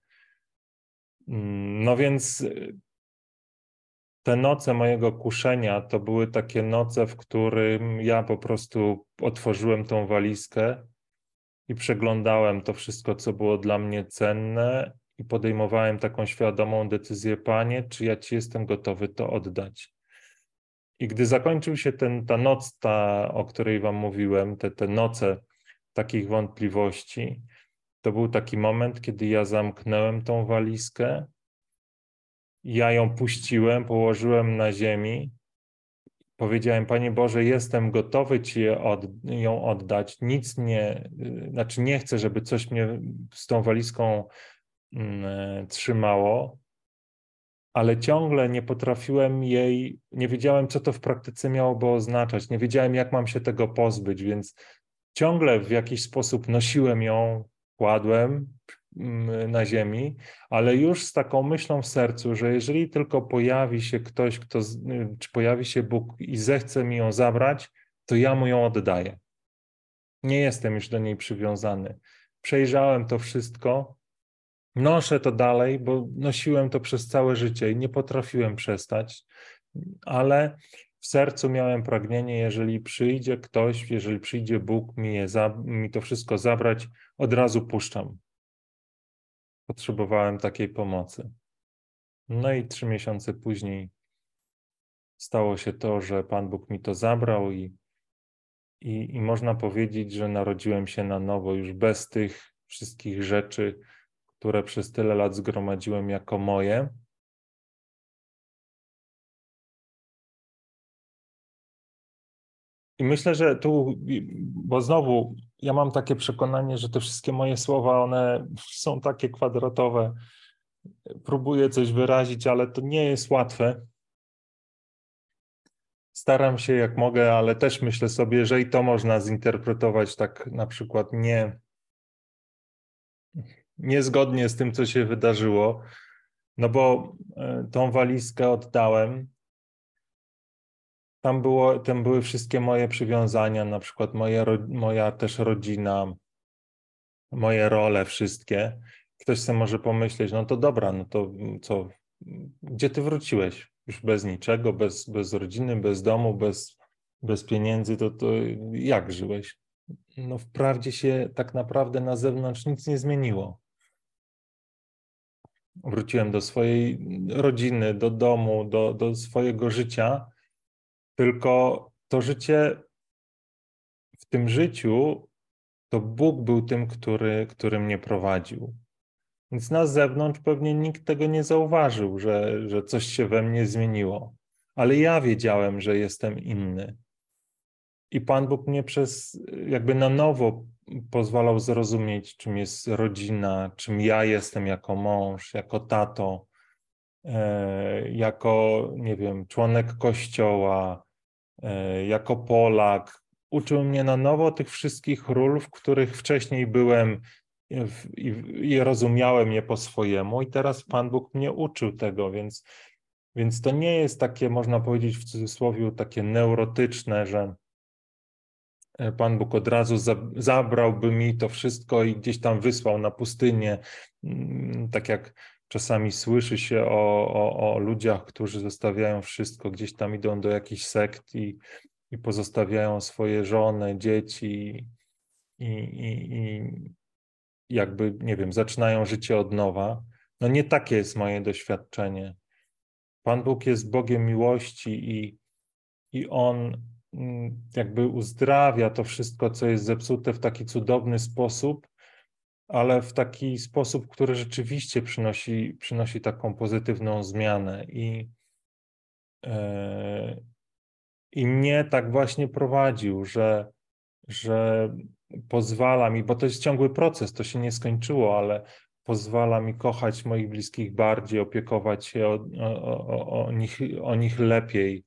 No więc y, te noce mojego kuszenia to były takie noce, w którym ja po prostu otworzyłem tą walizkę i przeglądałem to wszystko, co było dla mnie cenne i podejmowałem taką świadomą decyzję, Panie, czy ja Ci jestem gotowy to oddać. I gdy zakończył się ten, ta noc, ta, o której Wam mówiłem, te, te noce takich wątpliwości, to był taki moment, kiedy ja zamknąłem tą walizkę, ja ją puściłem, położyłem na ziemi, powiedziałem, Panie Boże, jestem gotowy Ci ją oddać, nic nie, znaczy nie chcę, żeby coś mnie z tą walizką mm, trzymało, ale ciągle nie potrafiłem jej, nie wiedziałem, co to w praktyce miałoby oznaczać, nie wiedziałem, jak mam się tego pozbyć, więc ciągle w jakiś sposób nosiłem ją, kładłem mm, na ziemi, ale już z taką myślą w sercu, że jeżeli tylko pojawi się ktoś, kto, czy pojawi się Bóg i zechce mi ją zabrać, to ja mu ją oddaję. Nie jestem już do niej przywiązany. Przejrzałem to wszystko, noszę to dalej, bo nosiłem to przez całe życie i nie potrafiłem przestać, ale w sercu miałem pragnienie, jeżeli przyjdzie ktoś, jeżeli przyjdzie Bóg mi, je za, mi to wszystko zabrać, od razu puszczam. Potrzebowałem takiej pomocy. No i trzy miesiące później stało się to, że Pan Bóg mi to zabrał i, i, i można powiedzieć, że narodziłem się na nowo, już bez tych wszystkich rzeczy, które przez tyle lat zgromadziłem jako moje. Myślę, że tu, bo znowu ja mam takie przekonanie, że te wszystkie moje słowa, one są takie kwadratowe. Próbuję coś wyrazić, ale to nie jest łatwe. Staram się jak mogę, ale też myślę sobie, że i to można zinterpretować tak na przykład nie niezgodnie z tym, co się wydarzyło, no bo e, tą walizkę oddałem. Tam, było, tam były wszystkie moje przywiązania, na przykład moje, moja też rodzina, moje role, wszystkie. Ktoś sobie może pomyśleć, no to dobra, no to co, gdzie ty wróciłeś? Już bez niczego, bez, bez rodziny, bez domu, bez, bez pieniędzy, to, to jak żyłeś? No wprawdzie się tak naprawdę na zewnątrz nic nie zmieniło wróciłem do swojej rodziny, do domu, do, do swojego życia, tylko to życie, w tym życiu, to Bóg był tym, który, który mnie prowadził. Więc na zewnątrz pewnie nikt tego nie zauważył, że, że coś się we mnie zmieniło. Ale ja wiedziałem, że jestem inny. I Pan Bóg mnie przez jakby na nowo pozwalał zrozumieć, czym jest rodzina, czym ja jestem jako mąż, jako tato, e, jako, nie wiem, członek kościoła, jako Polak. Uczył mnie na nowo tych wszystkich ról, w których wcześniej byłem i, i rozumiałem je po swojemu, i teraz Pan Bóg mnie uczył tego, więc, więc to nie jest takie, można powiedzieć w cudzysłowie, takie neurotyczne, że E, Pan Bóg od razu zabrałby mi to wszystko i gdzieś tam wysłał na pustynię, mm, tak jak czasami słyszy się o, o, o ludziach, którzy zostawiają wszystko, gdzieś tam idą do jakichś sekt i, i pozostawiają swoje żony, dzieci i, i, i jakby, nie wiem, zaczynają życie od nowa. No nie takie jest moje doświadczenie. Pan Bóg jest Bogiem miłości i, i On Mm, jakby uzdrawia to wszystko, co jest zepsute w taki cudowny sposób, ale w taki sposób, który rzeczywiście przynosi, przynosi taką pozytywną zmianę. I, e, i mnie tak właśnie prowadził, że, że pozwala mi, bo to jest ciągły proces, to się nie skończyło, ale pozwala mi kochać moich bliskich bardziej, opiekować się o, o, o, o nich, o nich lepiej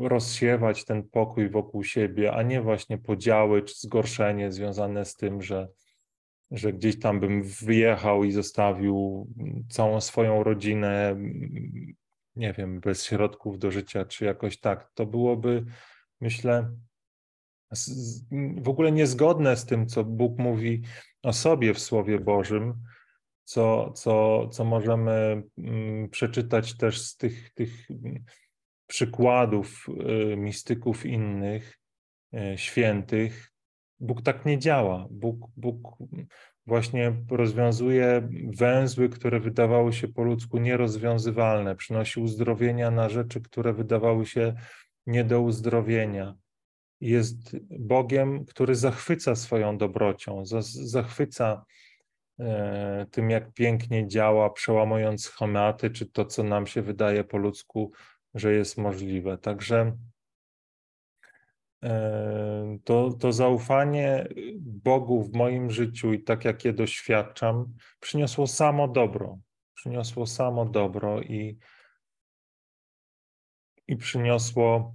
rozsiewać ten pokój wokół siebie, a nie właśnie podziały czy zgorszenie związane z tym, że, że gdzieś tam bym wyjechał i zostawił całą swoją rodzinę, nie wiem, bez środków do życia, czy jakoś tak. To byłoby, myślę, w ogóle niezgodne z tym, co Bóg mówi o sobie w Słowie Bożym, co, co, co możemy mm, przeczytać też z tych, tych przykładów y, mistyków innych, y, świętych. Bóg tak nie działa. Bóg, Bóg właśnie rozwiązuje węzły, które wydawały się po ludzku nierozwiązywalne, przynosi uzdrowienia na rzeczy, które wydawały się nie do uzdrowienia. jest Bogiem, który zachwyca swoją dobrocią, zachwyca tym, jak pięknie działa, przełamując schematy, czy to, co nam się wydaje po ludzku, że jest możliwe. Także e, to, to zaufanie Bogu w moim życiu i tak jak je doświadczam, przyniosło samo dobro. Przyniosło samo dobro i, i przyniosło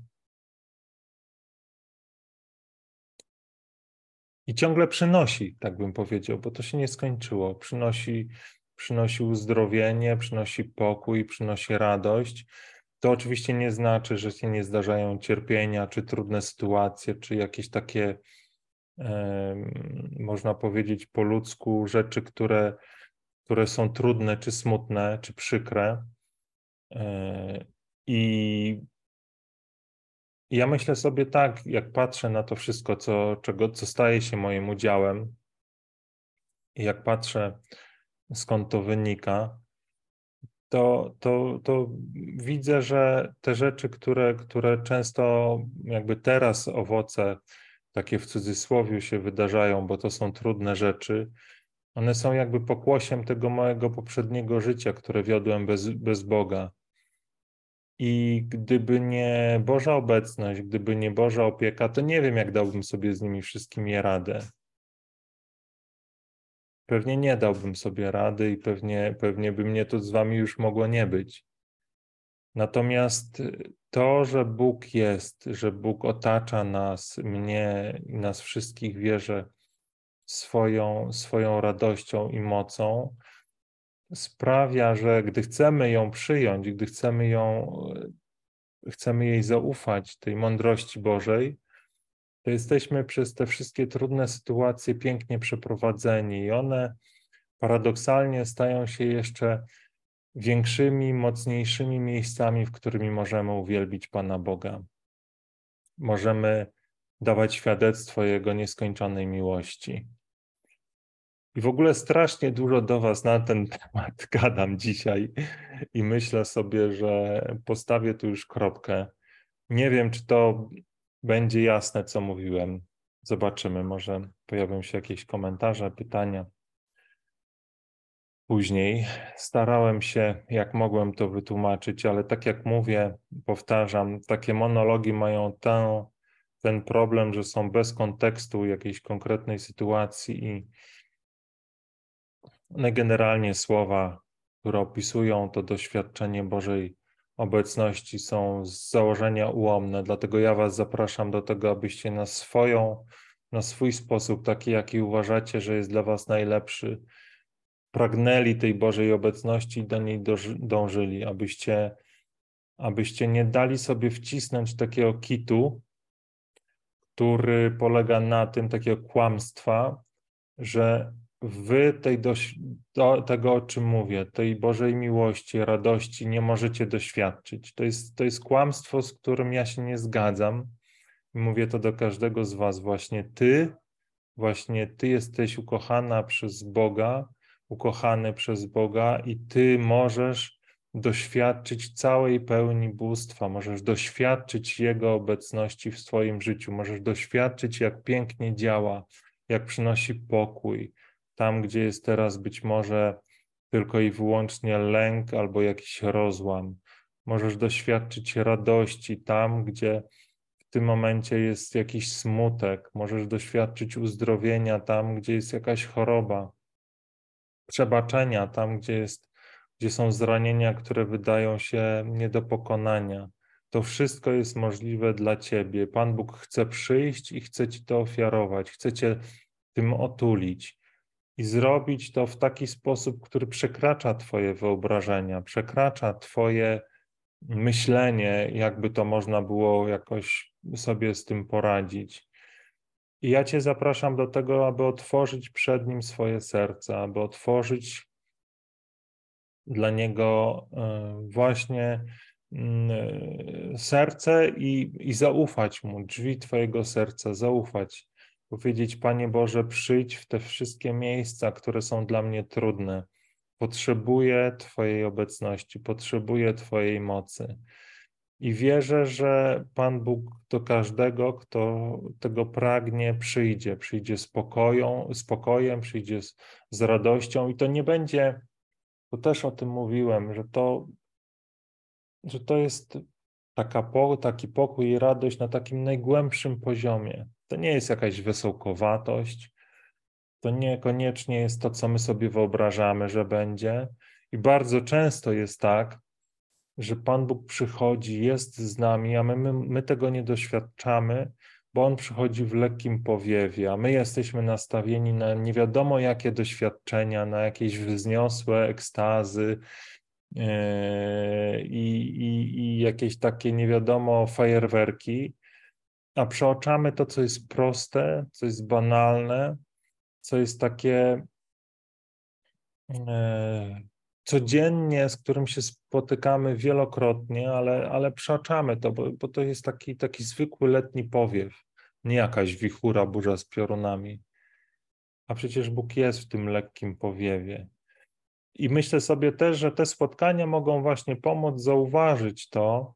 I ciągle przynosi, tak bym powiedział, bo to się nie skończyło. Przynosi, przynosi uzdrowienie, przynosi pokój, przynosi radość. To oczywiście nie znaczy, że się nie zdarzają cierpienia, czy trudne sytuacje, czy jakieś takie, można powiedzieć po ludzku, rzeczy, które, które są trudne, czy smutne, czy przykre. E, I ja myślę sobie tak, jak patrzę na to wszystko, co, czego, co staje się moim udziałem, i jak patrzę, skąd to wynika, to, to, to widzę, że te rzeczy, które, które często jakby teraz owoce, takie w cudzysłowie się wydarzają, bo to są trudne rzeczy, one są jakby pokłosiem tego mojego poprzedniego życia, które wiodłem bez, bez Boga. I gdyby nie Boża obecność, gdyby nie Boża opieka, to nie wiem, jak dałbym sobie z nimi wszystkimi radę. Pewnie nie dałbym sobie rady i pewnie, pewnie by mnie tu z wami już mogło nie być. Natomiast to, że Bóg jest, że Bóg otacza nas, mnie i nas wszystkich wierzę swoją, swoją radością i mocą, sprawia, że gdy chcemy ją przyjąć, gdy chcemy ją, chcemy jej zaufać, tej mądrości Bożej, to jesteśmy przez te wszystkie trudne sytuacje pięknie przeprowadzeni i one paradoksalnie stają się jeszcze większymi, mocniejszymi miejscami, w którymi możemy uwielbić Pana Boga. Możemy dawać świadectwo Jego nieskończonej miłości. I w ogóle strasznie dużo do Was na ten temat *laughs* gadam dzisiaj i myślę sobie, że postawię tu już kropkę. Nie wiem, czy to będzie jasne, co mówiłem. Zobaczymy, może pojawią się jakieś komentarze, pytania. Później starałem się, jak mogłem to wytłumaczyć, ale tak jak mówię, powtarzam, takie monologi mają ten, ten problem, że są bez kontekstu jakiejś konkretnej sytuacji i one generalnie słowa, które opisują to doświadczenie Bożej obecności, są z założenia ułomne. Dlatego ja Was zapraszam do tego, abyście na swoją, na swój sposób, taki jaki uważacie, że jest dla Was najlepszy, pragnęli tej Bożej obecności i do niej dążyli, abyście, abyście nie dali sobie wcisnąć takiego kitu, który polega na tym, takiego kłamstwa, że wy tej doś, do, tego, o czym mówię, tej Bożej miłości, radości nie możecie doświadczyć. To jest, to jest kłamstwo, z którym ja się nie zgadzam. Mówię to do każdego z was. Właśnie ty, właśnie ty jesteś ukochana przez Boga, ukochany przez Boga i ty możesz doświadczyć całej pełni bóstwa, możesz doświadczyć Jego obecności w swoim życiu, możesz doświadczyć, jak pięknie działa, jak przynosi pokój, tam, gdzie jest teraz być może tylko i wyłącznie lęk albo jakiś rozłam. Możesz doświadczyć radości tam, gdzie w tym momencie jest jakiś smutek. Możesz doświadczyć uzdrowienia tam, gdzie jest jakaś choroba. Przebaczenia tam, gdzie, jest, gdzie są zranienia, które wydają się nie do pokonania. To wszystko jest możliwe dla Ciebie. Pan Bóg chce przyjść i chce Ci to ofiarować, chce Cię tym otulić i zrobić to w taki sposób, który przekracza Twoje wyobrażenia, przekracza Twoje myślenie, jakby to można było jakoś sobie z tym poradzić. I ja Cię zapraszam do tego, aby otworzyć przed Nim swoje serce, aby otworzyć dla Niego e, właśnie mm, serce i, i zaufać Mu, drzwi Twojego serca, zaufać powiedzieć: Panie Boże, przyjdź w te wszystkie miejsca, które są dla mnie trudne. Potrzebuję Twojej obecności, potrzebuję Twojej mocy. I wierzę, że Pan Bóg do każdego, kto tego pragnie, przyjdzie. Przyjdzie spokoją, spokojem, przyjdzie z, z radością i to nie będzie, to też o tym mówiłem, że to, że to jest taka, taki pokój i radość na takim najgłębszym poziomie. To nie jest jakaś wesołkowatość, to niekoniecznie jest to, co my sobie wyobrażamy, że będzie. I bardzo często jest tak, że Pan Bóg przychodzi, jest z nami, a my, my, my tego nie doświadczamy, bo On przychodzi w lekkim powiewie, a my jesteśmy nastawieni na nie wiadomo jakie doświadczenia, na jakieś wzniosłe ekstazy yy, i, i, i jakieś takie nie wiadomo fajerwerki, a przeoczamy to, co jest proste, co jest banalne, co jest takie e, codziennie, z którym się spotykamy wielokrotnie, ale, ale przeoczamy to, bo, bo to jest taki, taki zwykły letni powiew, nie jakaś wichura, burza z piorunami. A przecież Bóg jest w tym lekkim powiewie. I myślę sobie też, że te spotkania mogą właśnie pomóc zauważyć to,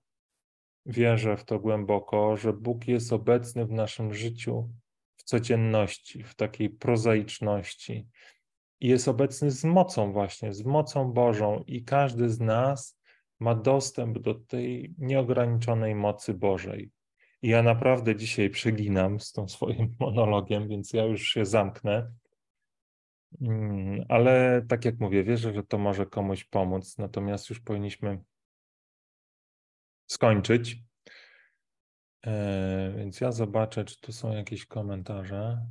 wierzę w to głęboko, że Bóg jest obecny w naszym życiu w codzienności, w takiej prozaiczności. I jest obecny z mocą, właśnie, z mocą Bożą, i każdy z nas ma dostęp do tej nieograniczonej mocy Bożej. I ja naprawdę dzisiaj przeginam z tą swoim *laughs* monologiem, więc ja już się zamknę. Mm, ale tak jak mówię, wierzę, że to może komuś pomóc. Natomiast już powinniśmy skończyć. E, więc ja zobaczę, czy tu są jakieś komentarze.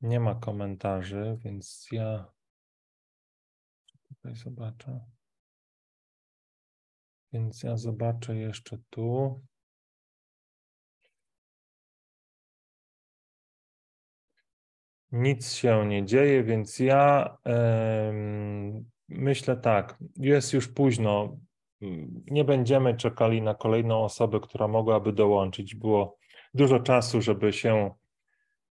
Nie ma komentarzy, więc ja tutaj zobaczę. Więc ja zobaczę jeszcze tu. Nic się nie dzieje, więc ja myślę tak. Jest już późno nie będziemy czekali na kolejną osobę, która mogłaby dołączyć. Było dużo czasu, żeby się,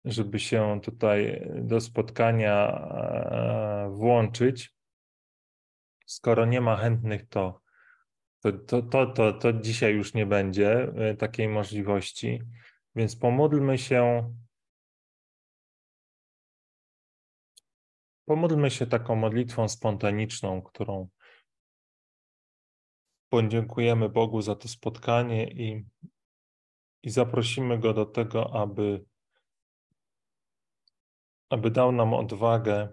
żeby się tutaj do spotkania e, włączyć. Skoro nie ma chętnych, to, to, to, to, to, dzisiaj już nie będzie e, takiej możliwości. Więc pomódlmy się. Pomódlmy się taką modlitwą spontaniczną, którą podziękujemy Bogu za to spotkanie i, i zaprosimy Go do tego, aby, aby dał nam odwagę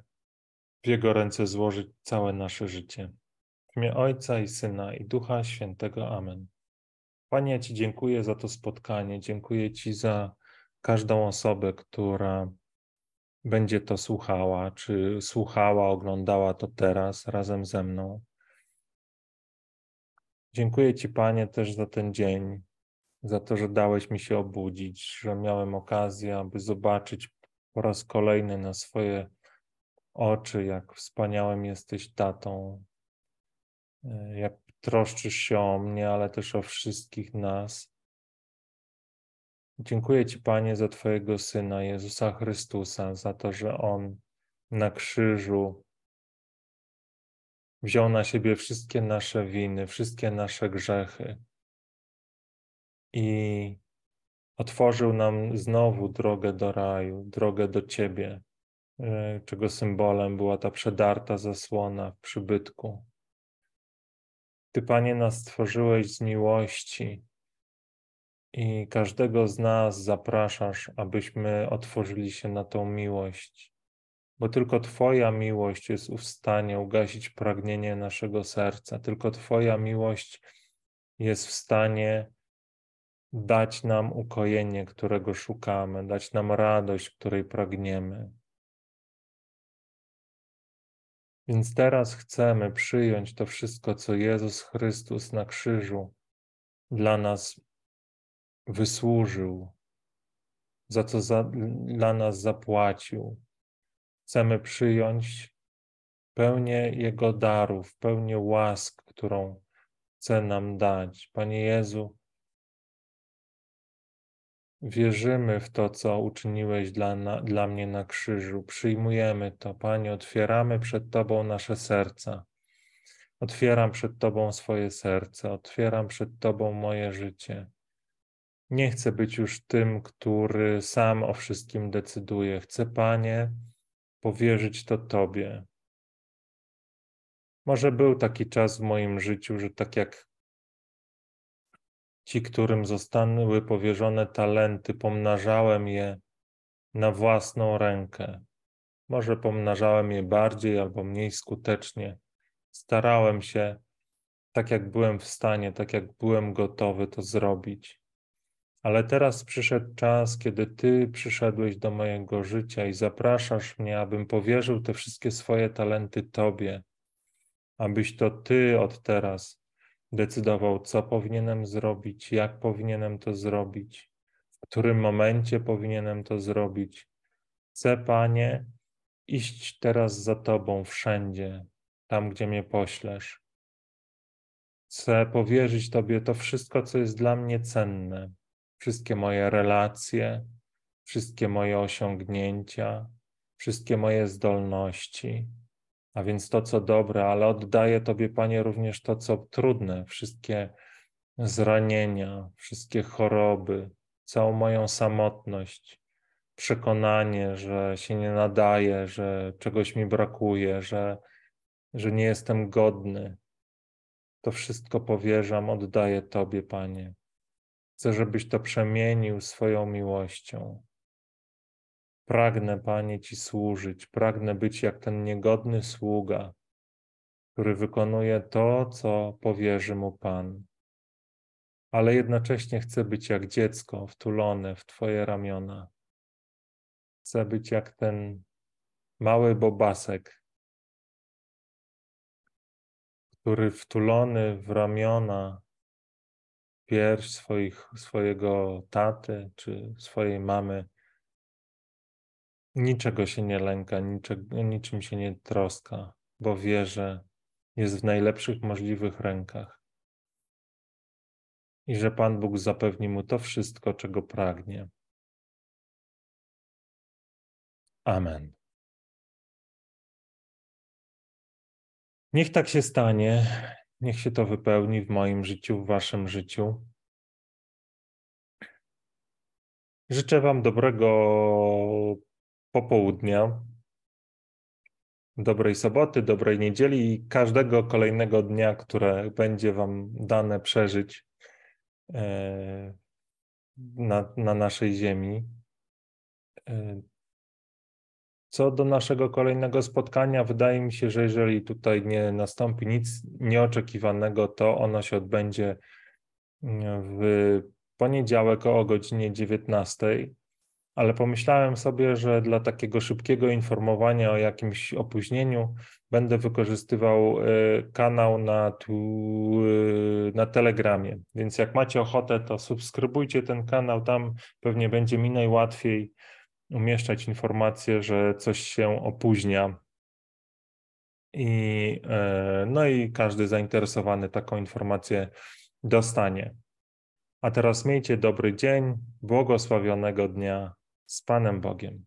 w Jego ręce złożyć całe nasze życie. W imię Ojca i Syna i Ducha Świętego. Amen. Panie, ja Ci dziękuję za to spotkanie. Dziękuję Ci za każdą osobę, która będzie to słuchała, czy słuchała, oglądała to teraz razem ze mną. Dziękuję Ci, Panie, też za ten dzień, za to, że dałeś mi się obudzić, że miałem okazję, aby zobaczyć po raz kolejny na swoje oczy, jak wspaniałym jesteś tatą, e, jak troszczysz się o mnie, ale też o wszystkich nas. Dziękuję Ci, Panie, za Twojego Syna, Jezusa Chrystusa, za to, że On na krzyżu Wziął na siebie wszystkie nasze winy, wszystkie nasze grzechy i otworzył nam znowu drogę do raju, drogę do Ciebie, e, czego symbolem była ta przedarta zasłona w przybytku. Ty, Panie, nas stworzyłeś z miłości i każdego z nas zapraszasz, abyśmy otworzyli się na tą miłość bo tylko Twoja miłość jest w stanie ugasić pragnienie naszego serca. Tylko Twoja miłość jest w stanie dać nam ukojenie, którego szukamy, dać nam radość, której pragniemy. Więc teraz chcemy przyjąć to wszystko, co Jezus Chrystus na krzyżu dla nas wysłużył, za co za, dla nas zapłacił Chcemy przyjąć pełnię Jego darów, pełnię łask, którą chce nam dać. Panie Jezu, wierzymy w to, co uczyniłeś dla, na, dla mnie na krzyżu. Przyjmujemy to, Panie, otwieramy przed Tobą nasze serca. Otwieram przed Tobą swoje serce, otwieram przed Tobą moje życie. Nie chcę być już tym, który sam o wszystkim decyduje. Chcę, Panie, powierzyć to Tobie. Może był taki czas w moim życiu, że tak jak ci, którym zostały powierzone talenty, pomnażałem je na własną rękę. Może pomnażałem je bardziej albo mniej skutecznie. Starałem się, tak jak byłem w stanie, tak jak byłem gotowy to zrobić. Ale teraz przyszedł czas, kiedy Ty przyszedłeś do mojego życia i zapraszasz mnie, abym powierzył te wszystkie swoje talenty Tobie, abyś to Ty od teraz decydował, co powinienem zrobić, jak powinienem to zrobić, w którym momencie powinienem to zrobić. Chcę, Panie, iść teraz za Tobą wszędzie, tam, gdzie mnie poślesz. Chcę powierzyć Tobie to wszystko, co jest dla mnie cenne, wszystkie moje relacje, wszystkie moje osiągnięcia, wszystkie moje zdolności, a więc to, co dobre, ale oddaję Tobie, Panie, również to, co trudne, wszystkie zranienia, wszystkie choroby, całą moją samotność, przekonanie, że się nie nadaje, że czegoś mi brakuje, że, że nie jestem godny. To wszystko powierzam, oddaję Tobie, Panie. Chcę, żebyś to przemienił swoją miłością. Pragnę, Panie, Ci służyć, pragnę być jak ten niegodny sługa, który wykonuje to, co powierzy mu Pan. Ale jednocześnie chcę być jak dziecko wtulone w Twoje ramiona. Chcę być jak ten mały bobasek, który wtulony w ramiona pierś swoich, swojego taty czy swojej mamy niczego się nie lęka, niczego, niczym się nie troska, bo wie, że jest w najlepszych możliwych rękach i że Pan Bóg zapewni mu to wszystko, czego pragnie. Amen. Niech tak się stanie, niech się to wypełni w moim życiu, w Waszym życiu. Życzę Wam dobrego popołudnia, dobrej soboty, dobrej niedzieli i każdego kolejnego dnia, które będzie Wam dane przeżyć e, na, na naszej Ziemi. E, co do naszego kolejnego spotkania, wydaje mi się, że jeżeli tutaj nie nastąpi nic nieoczekiwanego, to ono się odbędzie w poniedziałek o godzinie 19 ale pomyślałem sobie, że dla takiego szybkiego informowania o jakimś opóźnieniu będę wykorzystywał e, kanał na, tu, e, na Telegramie. Więc jak macie ochotę, to subskrybujcie ten kanał, tam pewnie będzie mi najłatwiej umieszczać informację, że coś się opóźnia. I, e, no i każdy zainteresowany taką informację dostanie. A teraz miejcie dobry dzień, błogosławionego dnia z Panem Bogiem.